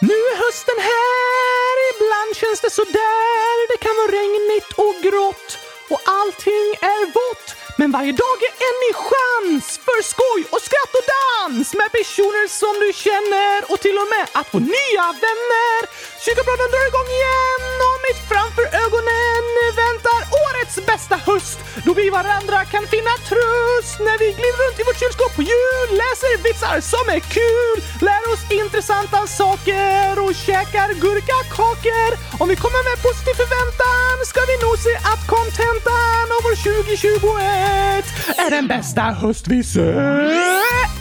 Nu är hösten här, ibland känns det sådär. Det kan vara regnigt och grått och allting är vått. Men varje dag är en ny chans för skoj och skratt och dans med personer som du känner och till och med att få nya vänner. Kyrkobladen drar igång igen och mitt framför ögonen nästa höst då vi varandra kan finna tröst när vi glider runt i vårt kylskåp på jul, läser vitsar som är kul, lär oss intressanta saker och käkar gurkakakor. Om vi kommer med positiv förväntan ska vi nog se att kontentan av vår 2021 är den bästa höst vi sett.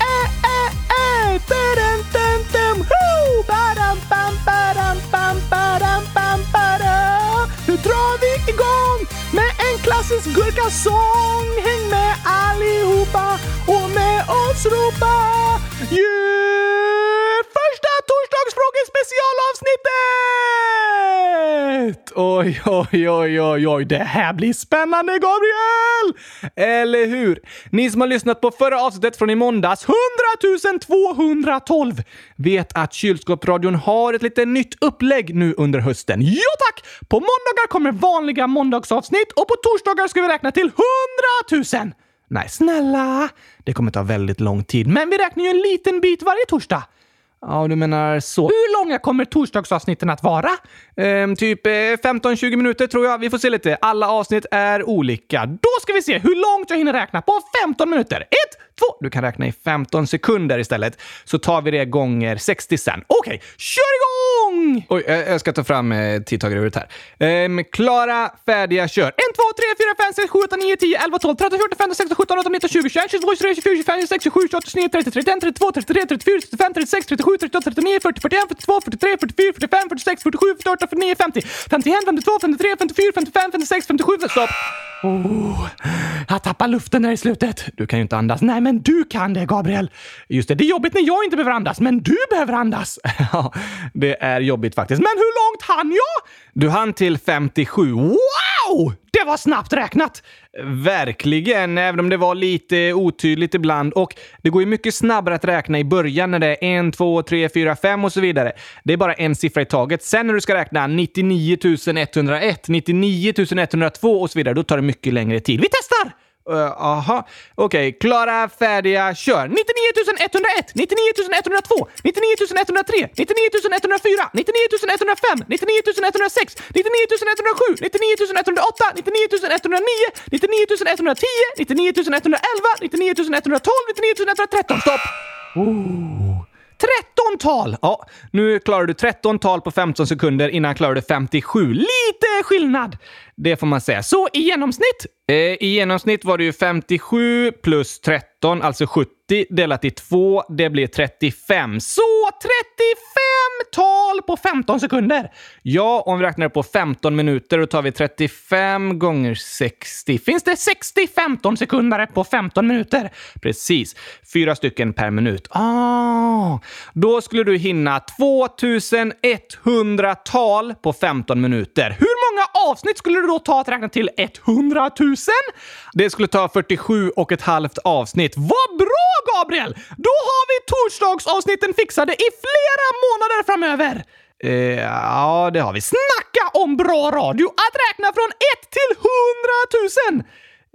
说。Oj, oj, oj, oj, oj, det här blir spännande, Gabriel! Eller hur? Ni som har lyssnat på förra avsnittet från i måndags, 100 212, vet att Kylskåpsradion har ett lite nytt upplägg nu under hösten. Ja tack! På måndagar kommer vanliga måndagsavsnitt och på torsdagar ska vi räkna till 100 000. Nej, snälla! Det kommer ta väldigt lång tid, men vi räknar ju en liten bit varje torsdag. Ja, du menar så. Hur långa kommer torsdagsavsnitten att vara? Ehm, typ eh, 15-20 minuter tror jag. Vi får se lite. Alla avsnitt är olika. Då ska vi se hur långt jag hinner räkna på 15 minuter. Ett, två... Du kan räkna i 15 sekunder istället. Så tar vi det gånger 60 sen. Okej, okay, kör igång! Oj, jag ska ta fram eh, tidtagaruret här. Ehm, klara, färdiga, kör. 1, 2, 3, 4, 5, 6, 7, 8, 9, 10, 11, 12, 13, 14, 15, 16, 17, 18, 19, 20, 21, 22, 23, 24, 25, 26, 27, 28, 29, 30, 31, 32, 33, 34, 35, 36, 37, 38, 39, 40, 41, 42, 43, 44, 45, 46, 47, 48, 49, 50, 51, 52, 53, 54, 55, 56, 57, stopp! Oh, jag tappar luften där i slutet. Du kan ju inte andas. Nej, men du kan det, Gabriel. Just det, det är jobbigt när jag inte behöver andas, men du behöver andas. Ja, det är jobbigt faktiskt. Men hur långt hann jag? Du hann till 57. Wow! Det var snabbt räknat! Verkligen, även om det var lite otydligt ibland. Och det går ju mycket snabbare att räkna i början när det är 1, 2, 3, 4, 5 och så vidare. Det är bara en siffra i taget. Sen när du ska räkna 99 101, 99 102 och så vidare, då tar det mycket längre tid. Vi testar! Eh, aha, uh, okej. Okay. Klara, färdiga, kör! 99 101, 99 102, 99 103, 99 104, 99 105, 99 106, 99 107, 99 108, 99 109, 99 110, 99 111, 99 112, 99 113. Stopp! Oh. 13 tal! Ja, nu klarar du 13 tal på 15 sekunder innan klarar du 57. Lite skillnad! Det får man säga. Så i genomsnitt? Eh, I genomsnitt var det ju 57 plus 13, alltså 70 delat i 2. Det blir 35. Så 35 tal på 15 sekunder! Ja, om vi räknar på 15 minuter, då tar vi 35 gånger 60. Finns det 60 15 sekunder på 15 minuter? Precis. Fyra stycken per minut. Ah, då skulle du hinna 2100 tal på 15 minuter. Hur många avsnitt skulle du det då ta att räkna till 100 000? Det skulle ta 47 och ett halvt avsnitt. Vad bra, Gabriel! Då har vi torsdagsavsnitten fixade i flera månader framöver. Eh, ja, det har vi. Snacka om bra radio! Att räkna från 1 till 100 000!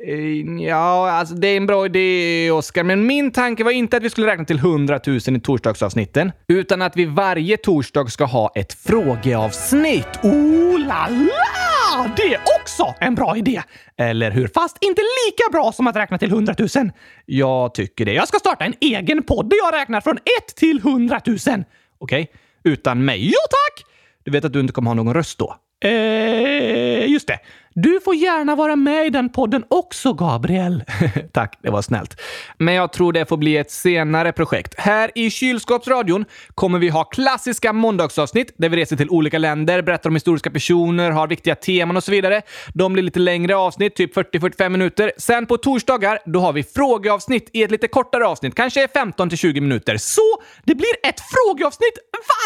Eh, ja, alltså det är en bra idé, Oskar, men min tanke var inte att vi skulle räkna till 100 000 i torsdagsavsnitten, utan att vi varje torsdag ska ha ett frågeavsnitt. Oh la la! Ah, det är också en bra idé! Eller hur? Fast inte lika bra som att räkna till 100 000. Jag tycker det. Jag ska starta en egen podd där jag räknar från 1 till 100 000. Okej? Okay. Utan mig? Jo tack! Du vet att du inte kommer ha någon röst då? Eh, just det. Du får gärna vara med i den podden också, Gabriel. Tack, det var snällt. Men jag tror det får bli ett senare projekt. Här i Kylskåpsradion kommer vi ha klassiska måndagsavsnitt där vi reser till olika länder, berättar om historiska personer, har viktiga teman och så vidare. De blir lite längre avsnitt, typ 40-45 minuter. Sen på torsdagar, då har vi frågeavsnitt i ett lite kortare avsnitt, kanske 15-20 minuter. Så det blir ett frågeavsnitt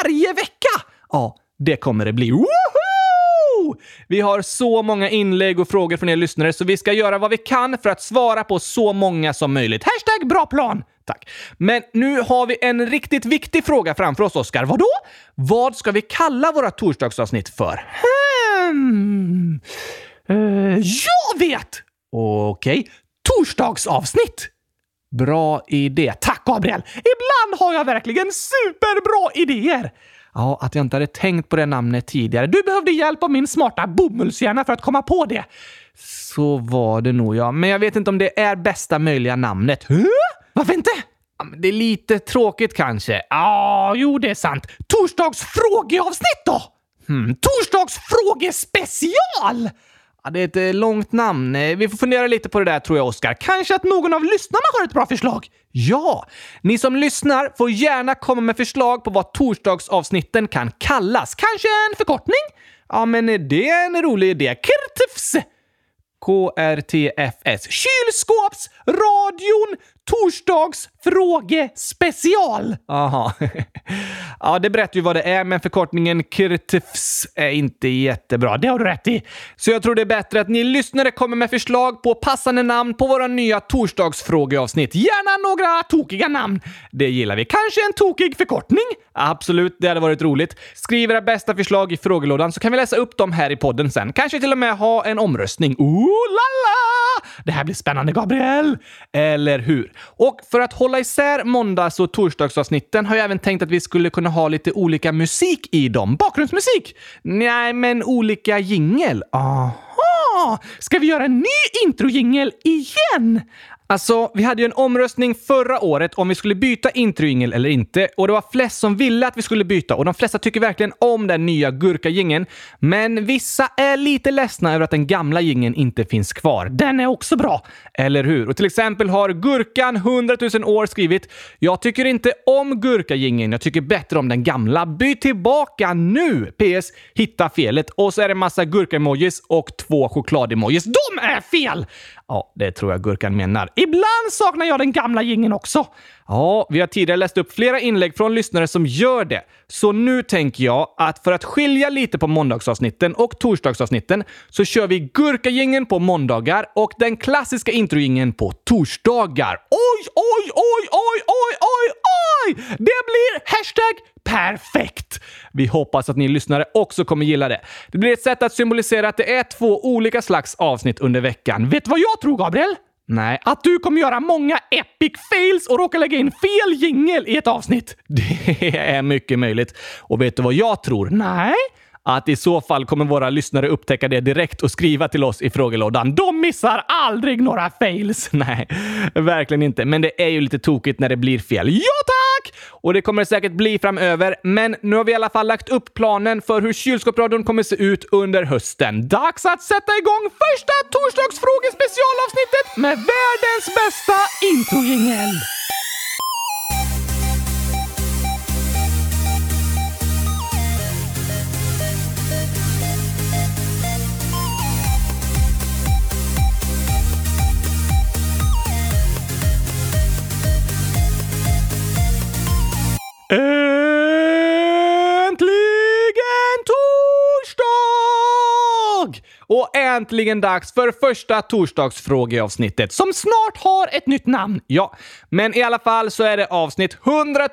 varje vecka! Ja, det kommer det bli. Woho! Woho! Vi har så många inlägg och frågor från er lyssnare så vi ska göra vad vi kan för att svara på så många som möjligt. Hashtag bra plan! Tack. Men nu har vi en riktigt viktig fråga framför oss, Oskar. Vadå? Vad ska vi kalla våra torsdagsavsnitt för? Hmm. Uh, jag vet! Okej. Okay. Torsdagsavsnitt! Bra idé. Tack, Gabriel! Ibland har jag verkligen superbra idéer! Ja, att jag inte hade tänkt på det namnet tidigare. Du behövde hjälp av min smarta bomullshjärna för att komma på det. Så var det nog, ja. Men jag vet inte om det är bästa möjliga namnet. Huh? Varför inte? Det är lite tråkigt kanske. Ja, ah, jo, det är sant. Torsdagsfrågeavsnitt då? Hmm, torsdagsfrågespecial! frågespecial! Det är ett eh, långt namn. Eh, vi får fundera lite på det där tror jag, Oskar. Kanske att någon av lyssnarna har ett bra förslag? Ja! Ni som lyssnar får gärna komma med förslag på vad torsdagsavsnitten kan kallas. Kanske en förkortning? Ja, men eh, det är en rolig idé. Krtfs! KRTFS. Kylskåpsradion Torsdags frågespecial! Aha. ja, det berättar ju vad det är, men förkortningen KRTFS är inte jättebra. Det har du rätt i. Så jag tror det är bättre att ni lyssnare kommer med förslag på passande namn på våra nya torsdagsfrågeavsnitt. Gärna några tokiga namn. Det gillar vi. Kanske en tokig förkortning? Absolut, det hade varit roligt. Skriv era bästa förslag i frågelådan så kan vi läsa upp dem här i podden sen. Kanske till och med ha en omröstning. Ooh la la! Det här blir spännande, Gabriel! Eller hur? Och för att hålla isär måndags och torsdagsavsnitten har jag även tänkt att vi skulle kunna ha lite olika musik i dem. Bakgrundsmusik? Nej, men olika jingel. Aha! Ska vi göra en ny introjingel igen? Alltså, vi hade ju en omröstning förra året om vi skulle byta introjingel eller inte och det var flest som ville att vi skulle byta och de flesta tycker verkligen om den nya gurkagingen. Men vissa är lite ledsna över att den gamla gingen inte finns kvar. Den är också bra, eller hur? Och till exempel har Gurkan 100 000 år skrivit “Jag tycker inte om gurkagingen, jag tycker bättre om den gamla. Byt tillbaka nu! PS. Hitta felet.” Och så är det massa gurka-emojis och två choklad-emojis. De är fel! Ja, det tror jag Gurkan menar. Ibland saknar jag den gamla gingen också. Ja, vi har tidigare läst upp flera inlägg från lyssnare som gör det. Så nu tänker jag att för att skilja lite på måndagsavsnitten och torsdagsavsnitten så kör vi gurkagingen på måndagar och den klassiska introgingen på torsdagar. Oj, oj, oj, oj, oj, oj, oj! Det blir hashtag perfekt! Vi hoppas att ni lyssnare också kommer gilla det. Det blir ett sätt att symbolisera att det är två olika slags avsnitt under veckan. Vet du vad jag tror, Gabriel? Nej, att du kommer göra många epic fails och råka lägga in fel jingel i ett avsnitt. Det är mycket möjligt. Och vet du vad jag tror? Nej att i så fall kommer våra lyssnare upptäcka det direkt och skriva till oss i frågelådan. De missar aldrig några fails! Nej, verkligen inte. Men det är ju lite tokigt när det blir fel. Ja tack! Och det kommer det säkert bli framöver, men nu har vi i alla fall lagt upp planen för hur kylskåpsradion kommer se ut under hösten. Dags att sätta igång första torsdagsfrågespecialavsnittet med världens bästa introjingel! Och äntligen dags för första torsdagsfrågeavsnittet som snart har ett nytt namn. Ja, men i alla fall så är det avsnitt 100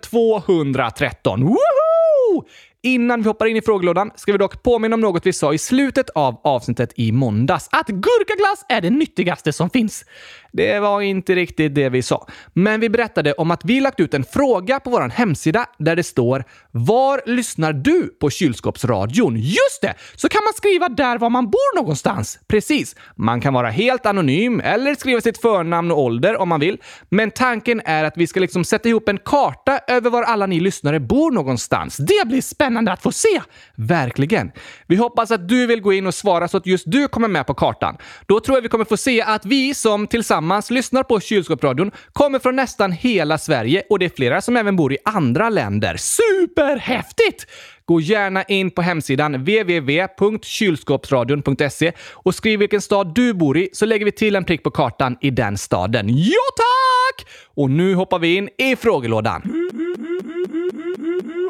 213. Woho! Innan vi hoppar in i frågelådan ska vi dock påminna om något vi sa i slutet av avsnittet i måndags. Att gurkaglass är det nyttigaste som finns. Det var inte riktigt det vi sa. Men vi berättade om att vi lagt ut en fråga på vår hemsida där det står “Var lyssnar du på kylskåpsradion?” Just det! Så kan man skriva där var man bor någonstans. Precis. Man kan vara helt anonym eller skriva sitt förnamn och ålder om man vill. Men tanken är att vi ska liksom sätta ihop en karta över var alla ni lyssnare bor någonstans. Det blir spännande att få se! Verkligen. Vi hoppas att du vill gå in och svara så att just du kommer med på kartan. Då tror jag vi kommer få se att vi som tillsammans lyssnar på Kylskåpsradion kommer från nästan hela Sverige och det är flera som även bor i andra länder. Superhäftigt! Gå gärna in på hemsidan www.kylskåpsradion.se och skriv vilken stad du bor i så lägger vi till en prick på kartan i den staden. Ja tack! Och nu hoppar vi in i frågelådan.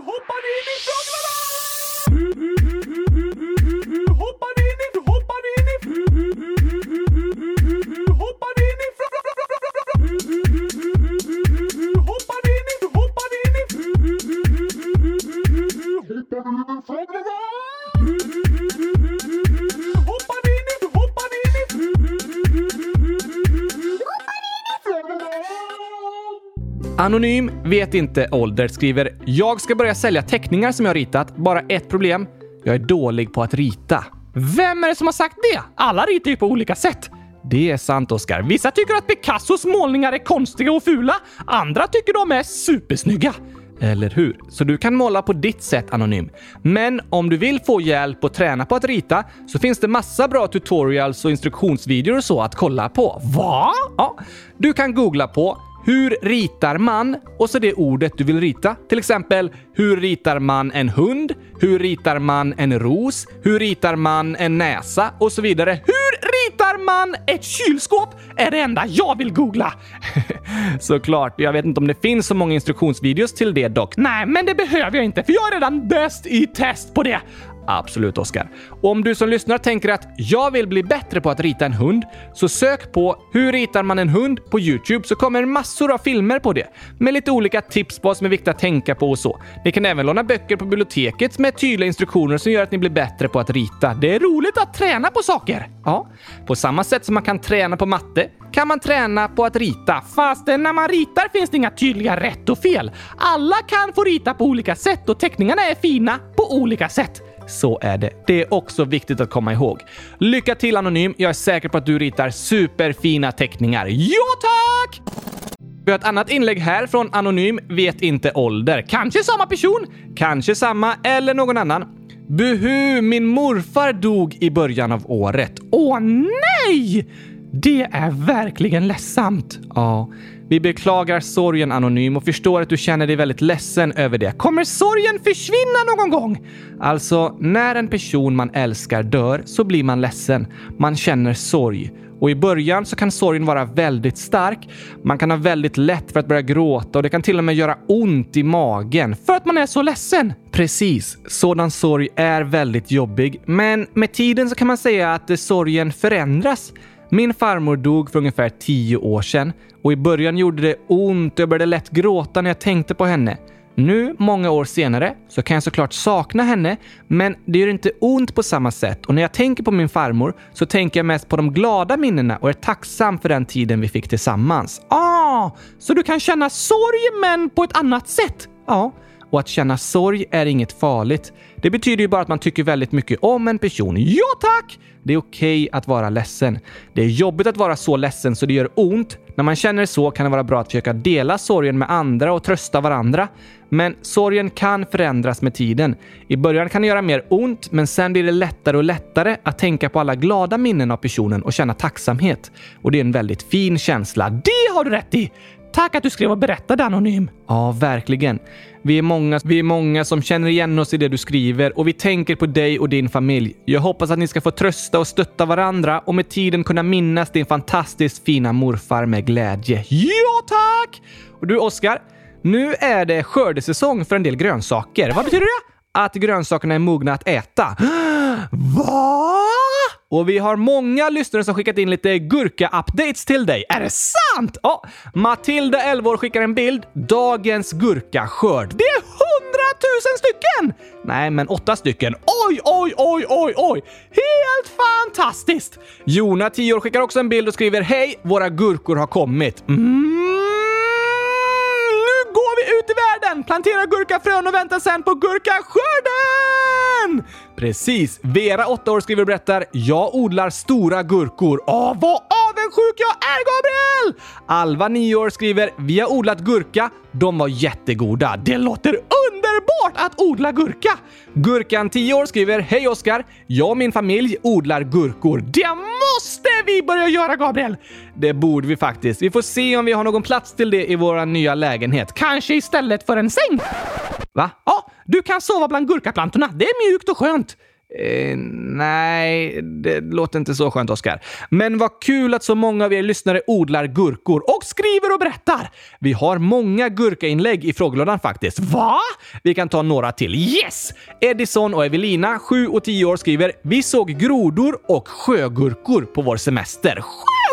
Hoppar in i Anonym vet inte ålder skriver “Jag ska börja sälja teckningar som jag ritat. Bara ett problem. Jag är dålig på att rita.” Vem är det som har sagt det? Alla ritar ju på olika sätt. Det är sant, Oskar. Vissa tycker att Picassos målningar är konstiga och fula. Andra tycker de är supersnygga. Eller hur? Så du kan måla på ditt sätt anonym. Men om du vill få hjälp och träna på att rita så finns det massa bra tutorials och instruktionsvideor och så att kolla på. Va? Ja, du kan googla på hur ritar man? Och så det ordet du vill rita. Till exempel, hur ritar man en hund? Hur ritar man en ros? Hur ritar man en näsa? Och så vidare. Hur ritar man ett kylskåp? Är det enda jag vill googla. Såklart, jag vet inte om det finns så många instruktionsvideos till det dock. Nej, men det behöver jag inte, för jag är redan bäst i test på det. Absolut, Oskar. Om du som lyssnar tänker att jag vill bli bättre på att rita en hund, så sök på “Hur ritar man en hund?” på Youtube så kommer massor av filmer på det. Med lite olika tips på vad som är viktigt att tänka på och så. Ni kan även låna böcker på biblioteket med tydliga instruktioner som gör att ni blir bättre på att rita. Det är roligt att träna på saker. Ja, på samma sätt som man kan träna på matte kan man träna på att rita. Fast när man ritar finns det inga tydliga rätt och fel. Alla kan få rita på olika sätt och teckningarna är fina på olika sätt. Så är det. Det är också viktigt att komma ihåg. Lycka till Anonym! Jag är säker på att du ritar superfina teckningar. Ja, tack! Vi har ett annat inlägg här från Anonym vet inte ålder. Kanske samma person, kanske samma eller någon annan. Buhu, min morfar dog i början av året. Åh nej! Det är verkligen ledsamt. Ja, vi beklagar sorgen Anonym och förstår att du känner dig väldigt ledsen över det. Kommer sorgen försvinna någon gång? Alltså, när en person man älskar dör så blir man ledsen. Man känner sorg. Och i början så kan sorgen vara väldigt stark. Man kan ha väldigt lätt för att börja gråta och det kan till och med göra ont i magen för att man är så ledsen. Precis, sådan sorg är väldigt jobbig. Men med tiden så kan man säga att sorgen förändras. Min farmor dog för ungefär tio år sedan och i början gjorde det ont och jag började lätt gråta när jag tänkte på henne. Nu, många år senare, så kan jag såklart sakna henne, men det gör inte ont på samma sätt. Och när jag tänker på min farmor så tänker jag mest på de glada minnena och är tacksam för den tiden vi fick tillsammans. Ah, så du kan känna sorg men på ett annat sätt? Ja. Och att känna sorg är inget farligt. Det betyder ju bara att man tycker väldigt mycket om en person. Ja tack! Det är okej okay att vara ledsen. Det är jobbigt att vara så ledsen så det gör ont. När man känner så kan det vara bra att försöka dela sorgen med andra och trösta varandra. Men sorgen kan förändras med tiden. I början kan det göra mer ont, men sen blir det lättare och lättare att tänka på alla glada minnen av personen och känna tacksamhet. Och det är en väldigt fin känsla. Det har du rätt i! Tack att du skrev och berättade Anonym. Ja, verkligen. Vi är, många, vi är många som känner igen oss i det du skriver och vi tänker på dig och din familj. Jag hoppas att ni ska få trösta och stötta varandra och med tiden kunna minnas din fantastiskt fina morfar med glädje. Ja, tack! Och du, Oskar, nu är det skördesäsong för en del grönsaker. Vad betyder det? Att grönsakerna är mogna att äta. Va? Och vi har många lyssnare som skickat in lite gurka-updates till dig. Är det sant? Ja, Matilda, 11 år, skickar en bild. Dagens gurkaskörd. Det är hundratusen stycken! Nej, men åtta stycken. Oj, oj, oj, oj, oj! Helt fantastiskt! Jona, 10 år, skickar också en bild och skriver Hej, våra gurkor har kommit. Mm går vi ut i världen, planterar gurkafrön och väntar sen på gurkaskörden! Precis. Vera, 8 år, skriver och berättar “Jag odlar stora gurkor”. Åh, vad avundsjuk jag är, Gabriel! Alva, 9 år, skriver “Vi har odlat gurka. De var jättegoda. Det låter underbart att odla gurka!” Gurkan, 10 år, skriver “Hej Oskar! Jag och min familj odlar gurkor. Det måste vi börja göra, Gabriel! Det borde vi faktiskt. Vi får se om vi har någon plats till det i vår nya lägenhet. Kanske istället för en säng? Va? Ja, du kan sova bland gurkaplantorna. Det är mjukt och skönt. Eh, nej, det låter inte så skönt, Oskar. Men vad kul att så många av er lyssnare odlar gurkor och skriver och berättar! Vi har många gurkainlägg i frågelådan faktiskt. Va? Vi kan ta några till. Yes! Edison och Evelina, 7 och 10 år, skriver “Vi såg grodor och sjögurkor på vår semester.” Sjö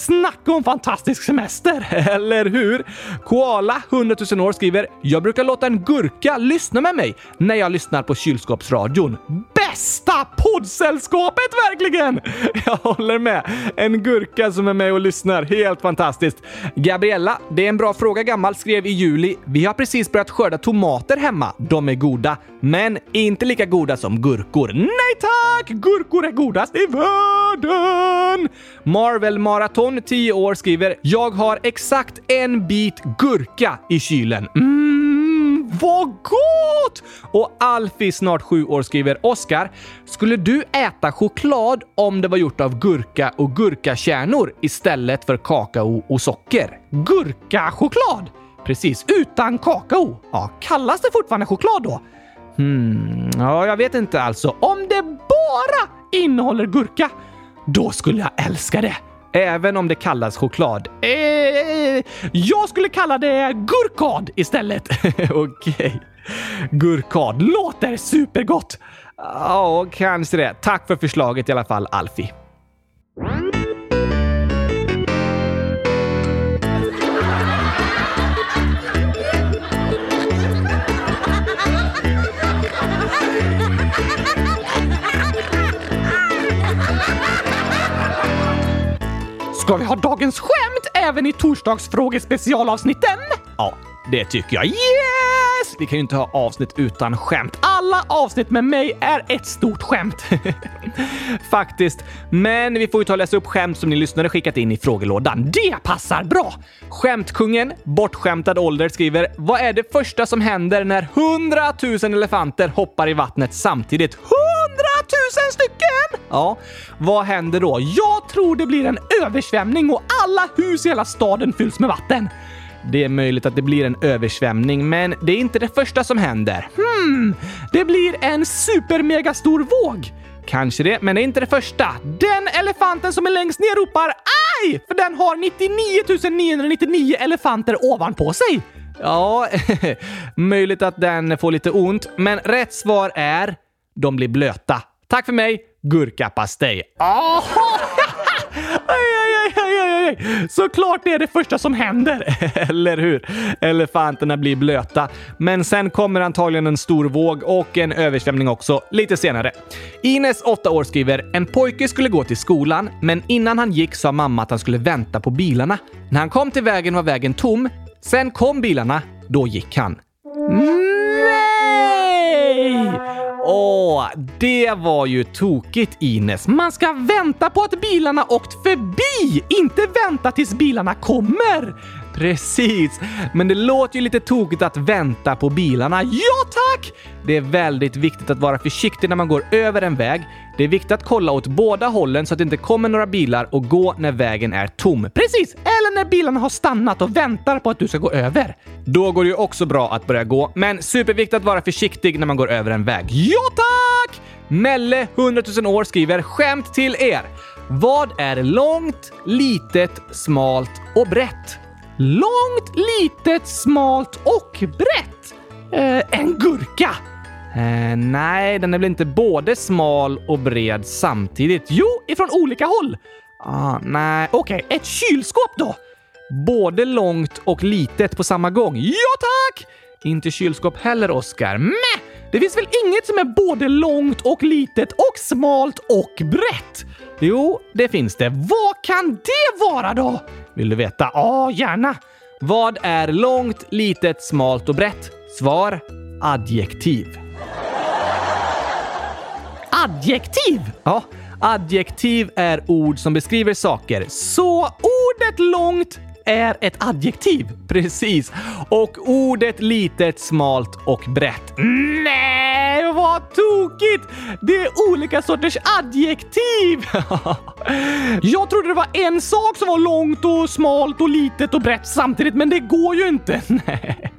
Snacka om fantastisk semester, eller hur? Koala, 100 000 år, skriver “Jag brukar låta en gurka lyssna med mig när jag lyssnar på kylskåpsradion. Bästa poddsällskapet verkligen! Jag håller med. En gurka som är med och lyssnar. Helt fantastiskt. Gabriella, det är en bra fråga gammal, skrev i juli. Vi har precis börjat skörda tomater hemma. De är goda, men inte lika goda som gurkor. Nej tack! Gurkor är godast i världen! Marvel Marathon, 10 år, skriver “Jag har exakt en bit gurka i kylen. Mm, vad gott! Och Alfie, snart 7 år, skriver “Oskar, skulle du äta choklad om det var gjort av gurka och gurkakärnor istället för kakao och socker?” Gurkachoklad? Precis, utan kakao. Ja, kallas det fortfarande choklad då? Hmm, ja, jag vet inte alltså. Om det bara innehåller gurka, då skulle jag älska det. Även om det kallas choklad. Eh, jag skulle kalla det gurkad istället. Okej. Okay. Gurkad låter supergott. Ja, kanske det. Tack för förslaget i alla fall, Alfie. Ska vi ha dagens skämt även i torsdagsfrågespecialavsnitten? Ja, det tycker jag. Yes! Vi kan ju inte ha avsnitt utan skämt. Alla avsnitt med mig är ett stort skämt. Faktiskt. Men vi får ju ta och läsa upp skämt som ni lyssnare skickat in i frågelådan. Det passar bra! Skämtkungen, bortskämtad ålder, skriver “Vad är det första som händer när hundratusen elefanter hoppar i vattnet samtidigt?” TUSEN stycken! Ja, vad händer då? Jag tror det blir en översvämning och alla hus i hela staden fylls med vatten. Det är möjligt att det blir en översvämning, men det är inte det första som händer. Hmm, det blir en supermegastor våg. Kanske det, men det är inte det första. Den elefanten som är längst ner ropar aj! För den har 99 999 elefanter ovanpå sig. Ja, möjligt att den får lite ont, men rätt svar är de blir blöta. Tack för mig, gurkapastej. Oh! Aj, aj, aj. Såklart det är det första som händer, eller hur? Elefanterna blir blöta, men sen kommer antagligen en stor våg och en översvämning också lite senare. Ines, 8 år, skriver “En pojke skulle gå till skolan, men innan han gick sa mamma att han skulle vänta på bilarna. När han kom till vägen var vägen tom. Sen kom bilarna, då gick han.” mm. Åh, det var ju tokigt Ines. Man ska vänta på att bilarna åkt förbi, inte vänta tills bilarna kommer. Precis, men det låter ju lite tokigt att vänta på bilarna. Ja tack! Det är väldigt viktigt att vara försiktig när man går över en väg. Det är viktigt att kolla åt båda hållen så att det inte kommer några bilar och gå när vägen är tom. Precis! Eller när bilarna har stannat och väntar på att du ska gå över. Då går det ju också bra att börja gå, men superviktigt att vara försiktig när man går över en väg. Ja tack! Melle, 100 000 år, skriver skämt till er. Vad är långt, litet, smalt och brett? Långt, litet, smalt och brett? Eh, en gurka! Eh, nej, den är väl inte både smal och bred samtidigt? Jo, ifrån olika håll. Ah, nej, okej. Okay. Ett kylskåp då? Både långt och litet på samma gång? Ja tack! Inte kylskåp heller, Oskar. Mäh! Det finns väl inget som är både långt och litet och smalt och brett? Jo, det finns det. Vad kan det vara då? Vill du veta? Ja, gärna. Vad är långt, litet, smalt och brett? Svar adjektiv. Adjektiv? Ja, adjektiv är ord som beskriver saker. Så ordet långt är ett adjektiv. Precis. Och ordet litet, smalt och brett. Nej, vad tokigt! Det är olika sorters adjektiv! Jag trodde det var en sak som var långt och smalt och litet och brett samtidigt, men det går ju inte. Nej.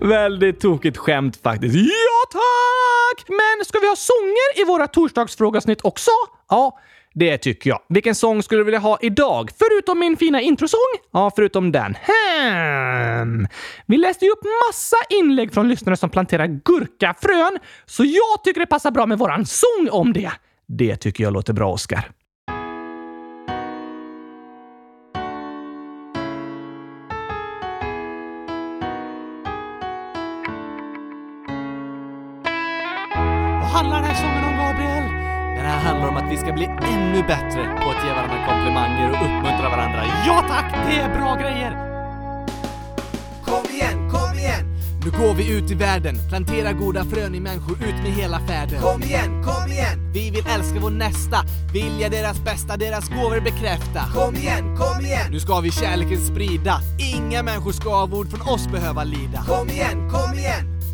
Väldigt tokigt skämt faktiskt. Ja tack! Men ska vi ha sånger i våra torsdagsfrågasnitt också? Ja, det tycker jag. Vilken sång skulle du vilja ha idag? Förutom min fina introsång? Ja, förutom den. Hmm. Vi läste ju upp massa inlägg från lyssnare som planterar gurkafrön, så jag tycker det passar bra med våran sång om det. Det tycker jag låter bra, Oskar. Ska bli ännu bättre på att ge varandra komplimanger och uppmuntra varandra. Ja tack, det är bra grejer! Kom igen, kom igen! Nu går vi ut i världen, plantera goda frön i människor ut med hela färden. Kom igen, kom igen! Vi vill älska vår nästa, vilja deras bästa, deras gåvor bekräfta. Kom igen, kom igen! Nu ska vi kärleken sprida, inga människor ska av ord från oss behöva lida. Kom igen, kom igen!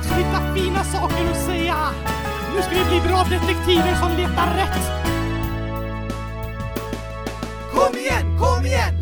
Dags att hitta fina saker att säga! Nu ska vi bli bra detektiver som letar rätt! Kom igen, kom igen!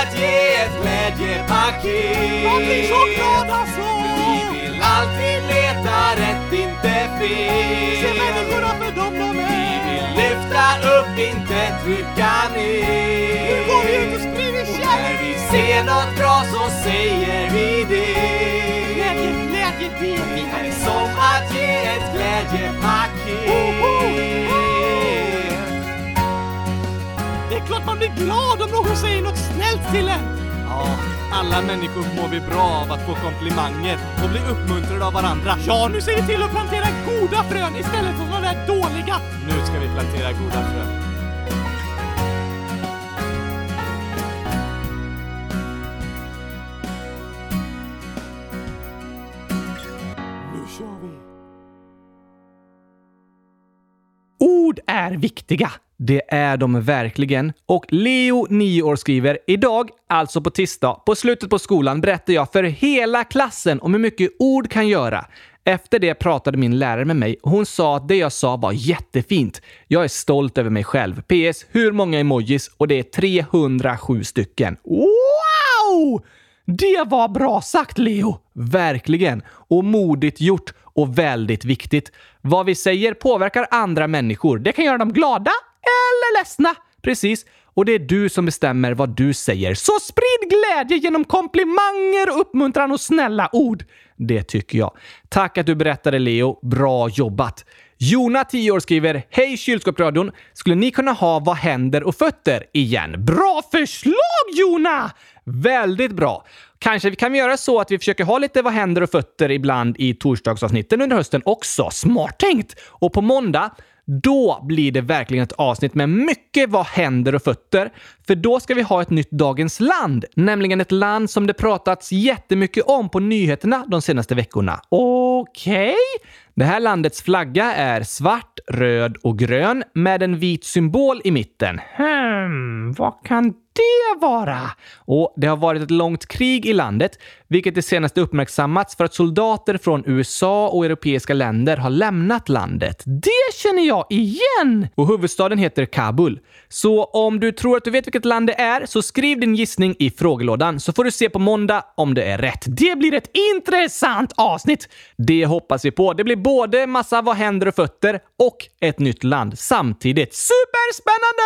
att ge ett glädjepaket. Jag blir så glad alltså! Vi vill alltid leta rätt, inte fel. Se människorna för dem de Vi vill lyfta upp, inte trycka ner. Nu går vi ut och sprider Och när kärlek! vi ser något bra så säger vi det. Glädje, glädje, det är som att ge ett glädjepaket. Glad om någon säger något snällt till en! Ja, alla människor mår vi bra av att få komplimanger och bli uppmuntrade av varandra. Ja, nu ser vi till att plantera goda frön istället för de där dåliga! Nu ska vi plantera goda frön. Nu kör vi! Ord är viktiga. Det är de verkligen. Och Leo, 9 år, skriver idag, alltså på tisdag, på slutet på skolan berättar jag för hela klassen om hur mycket ord kan göra. Efter det pratade min lärare med mig och hon sa att det jag sa var jättefint. Jag är stolt över mig själv. PS. Hur många emojis? Och det är 307 stycken. Wow! Det var bra sagt, Leo! Verkligen. Och modigt gjort. Och väldigt viktigt. Vad vi säger påverkar andra människor. Det kan göra dem glada eller ledsna. Precis. Och det är du som bestämmer vad du säger. Så sprid glädje genom komplimanger, uppmuntran och snälla ord. Det tycker jag. Tack att du berättade, Leo. Bra jobbat! Jona, 10 år, skriver Hej kylskåpsradion! Skulle ni kunna ha Vad händer och fötter igen? Bra förslag Jona! Väldigt bra. Kanske vi kan göra så att vi försöker ha lite Vad händer och fötter ibland i torsdagsavsnitten under hösten också. Smart tänkt! Och på måndag då blir det verkligen ett avsnitt med mycket vad händer och fötter. För då ska vi ha ett nytt Dagens land, nämligen ett land som det pratats jättemycket om på nyheterna de senaste veckorna. Okej? Det här landets flagga är svart, röd och grön med en vit symbol i mitten. Hmm, vad kan det vara? Och det har varit ett långt krig i landet, vilket det senaste uppmärksammats för att soldater från USA och europeiska länder har lämnat landet. Det känner jag igen! Och huvudstaden heter Kabul. Så om du tror att du vet vilket land det är, så skriv din gissning i frågelådan så får du se på måndag om det är rätt. Det blir ett intressant avsnitt! Det hoppas vi på. Det blir både massa vad händer och fötter och ett nytt land samtidigt. Superspännande!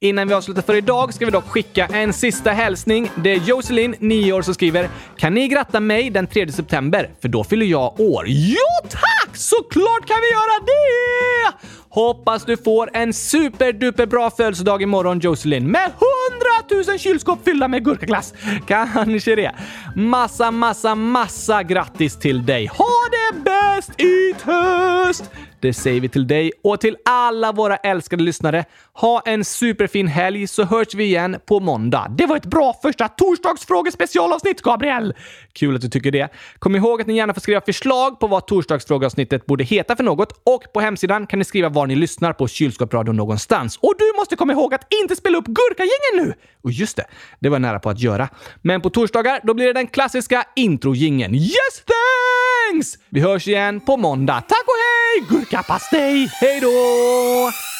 Innan vi avslutar för idag ska vi dock skicka en sista hälsning. Det är Jocelyn, 9 år, som skriver “Kan ni gratta mig den 3 september? För då fyller jag år.” Jo tack! Såklart kan vi göra det! Hoppas du får en superduper bra födelsedag imorgon Jocelyn med hundratusen kylskåp fyllda med gurkaglass. Kanske det. Massa, massa, massa grattis till dig. Ha det bäst i höst! Det säger vi till dig och till alla våra älskade lyssnare. Ha en superfin helg så hörs vi igen på måndag. Det var ett bra första torsdagsfrågespecialavsnitt, Gabriel! Kul att du tycker det. Kom ihåg att ni gärna får skriva förslag på vad torsdagsfrågeavsnittet borde heta för något och på hemsidan kan ni skriva var ni lyssnar på kylskåpsradion någonstans. Och du måste komma ihåg att inte spela upp Gurkagängen nu! Och just det, det var nära på att göra. Men på torsdagar, då blir det den klassiska introjingeln. Yes thanks! Vi hörs igen på måndag. Tack och hej! Gurkapastej! Hej då!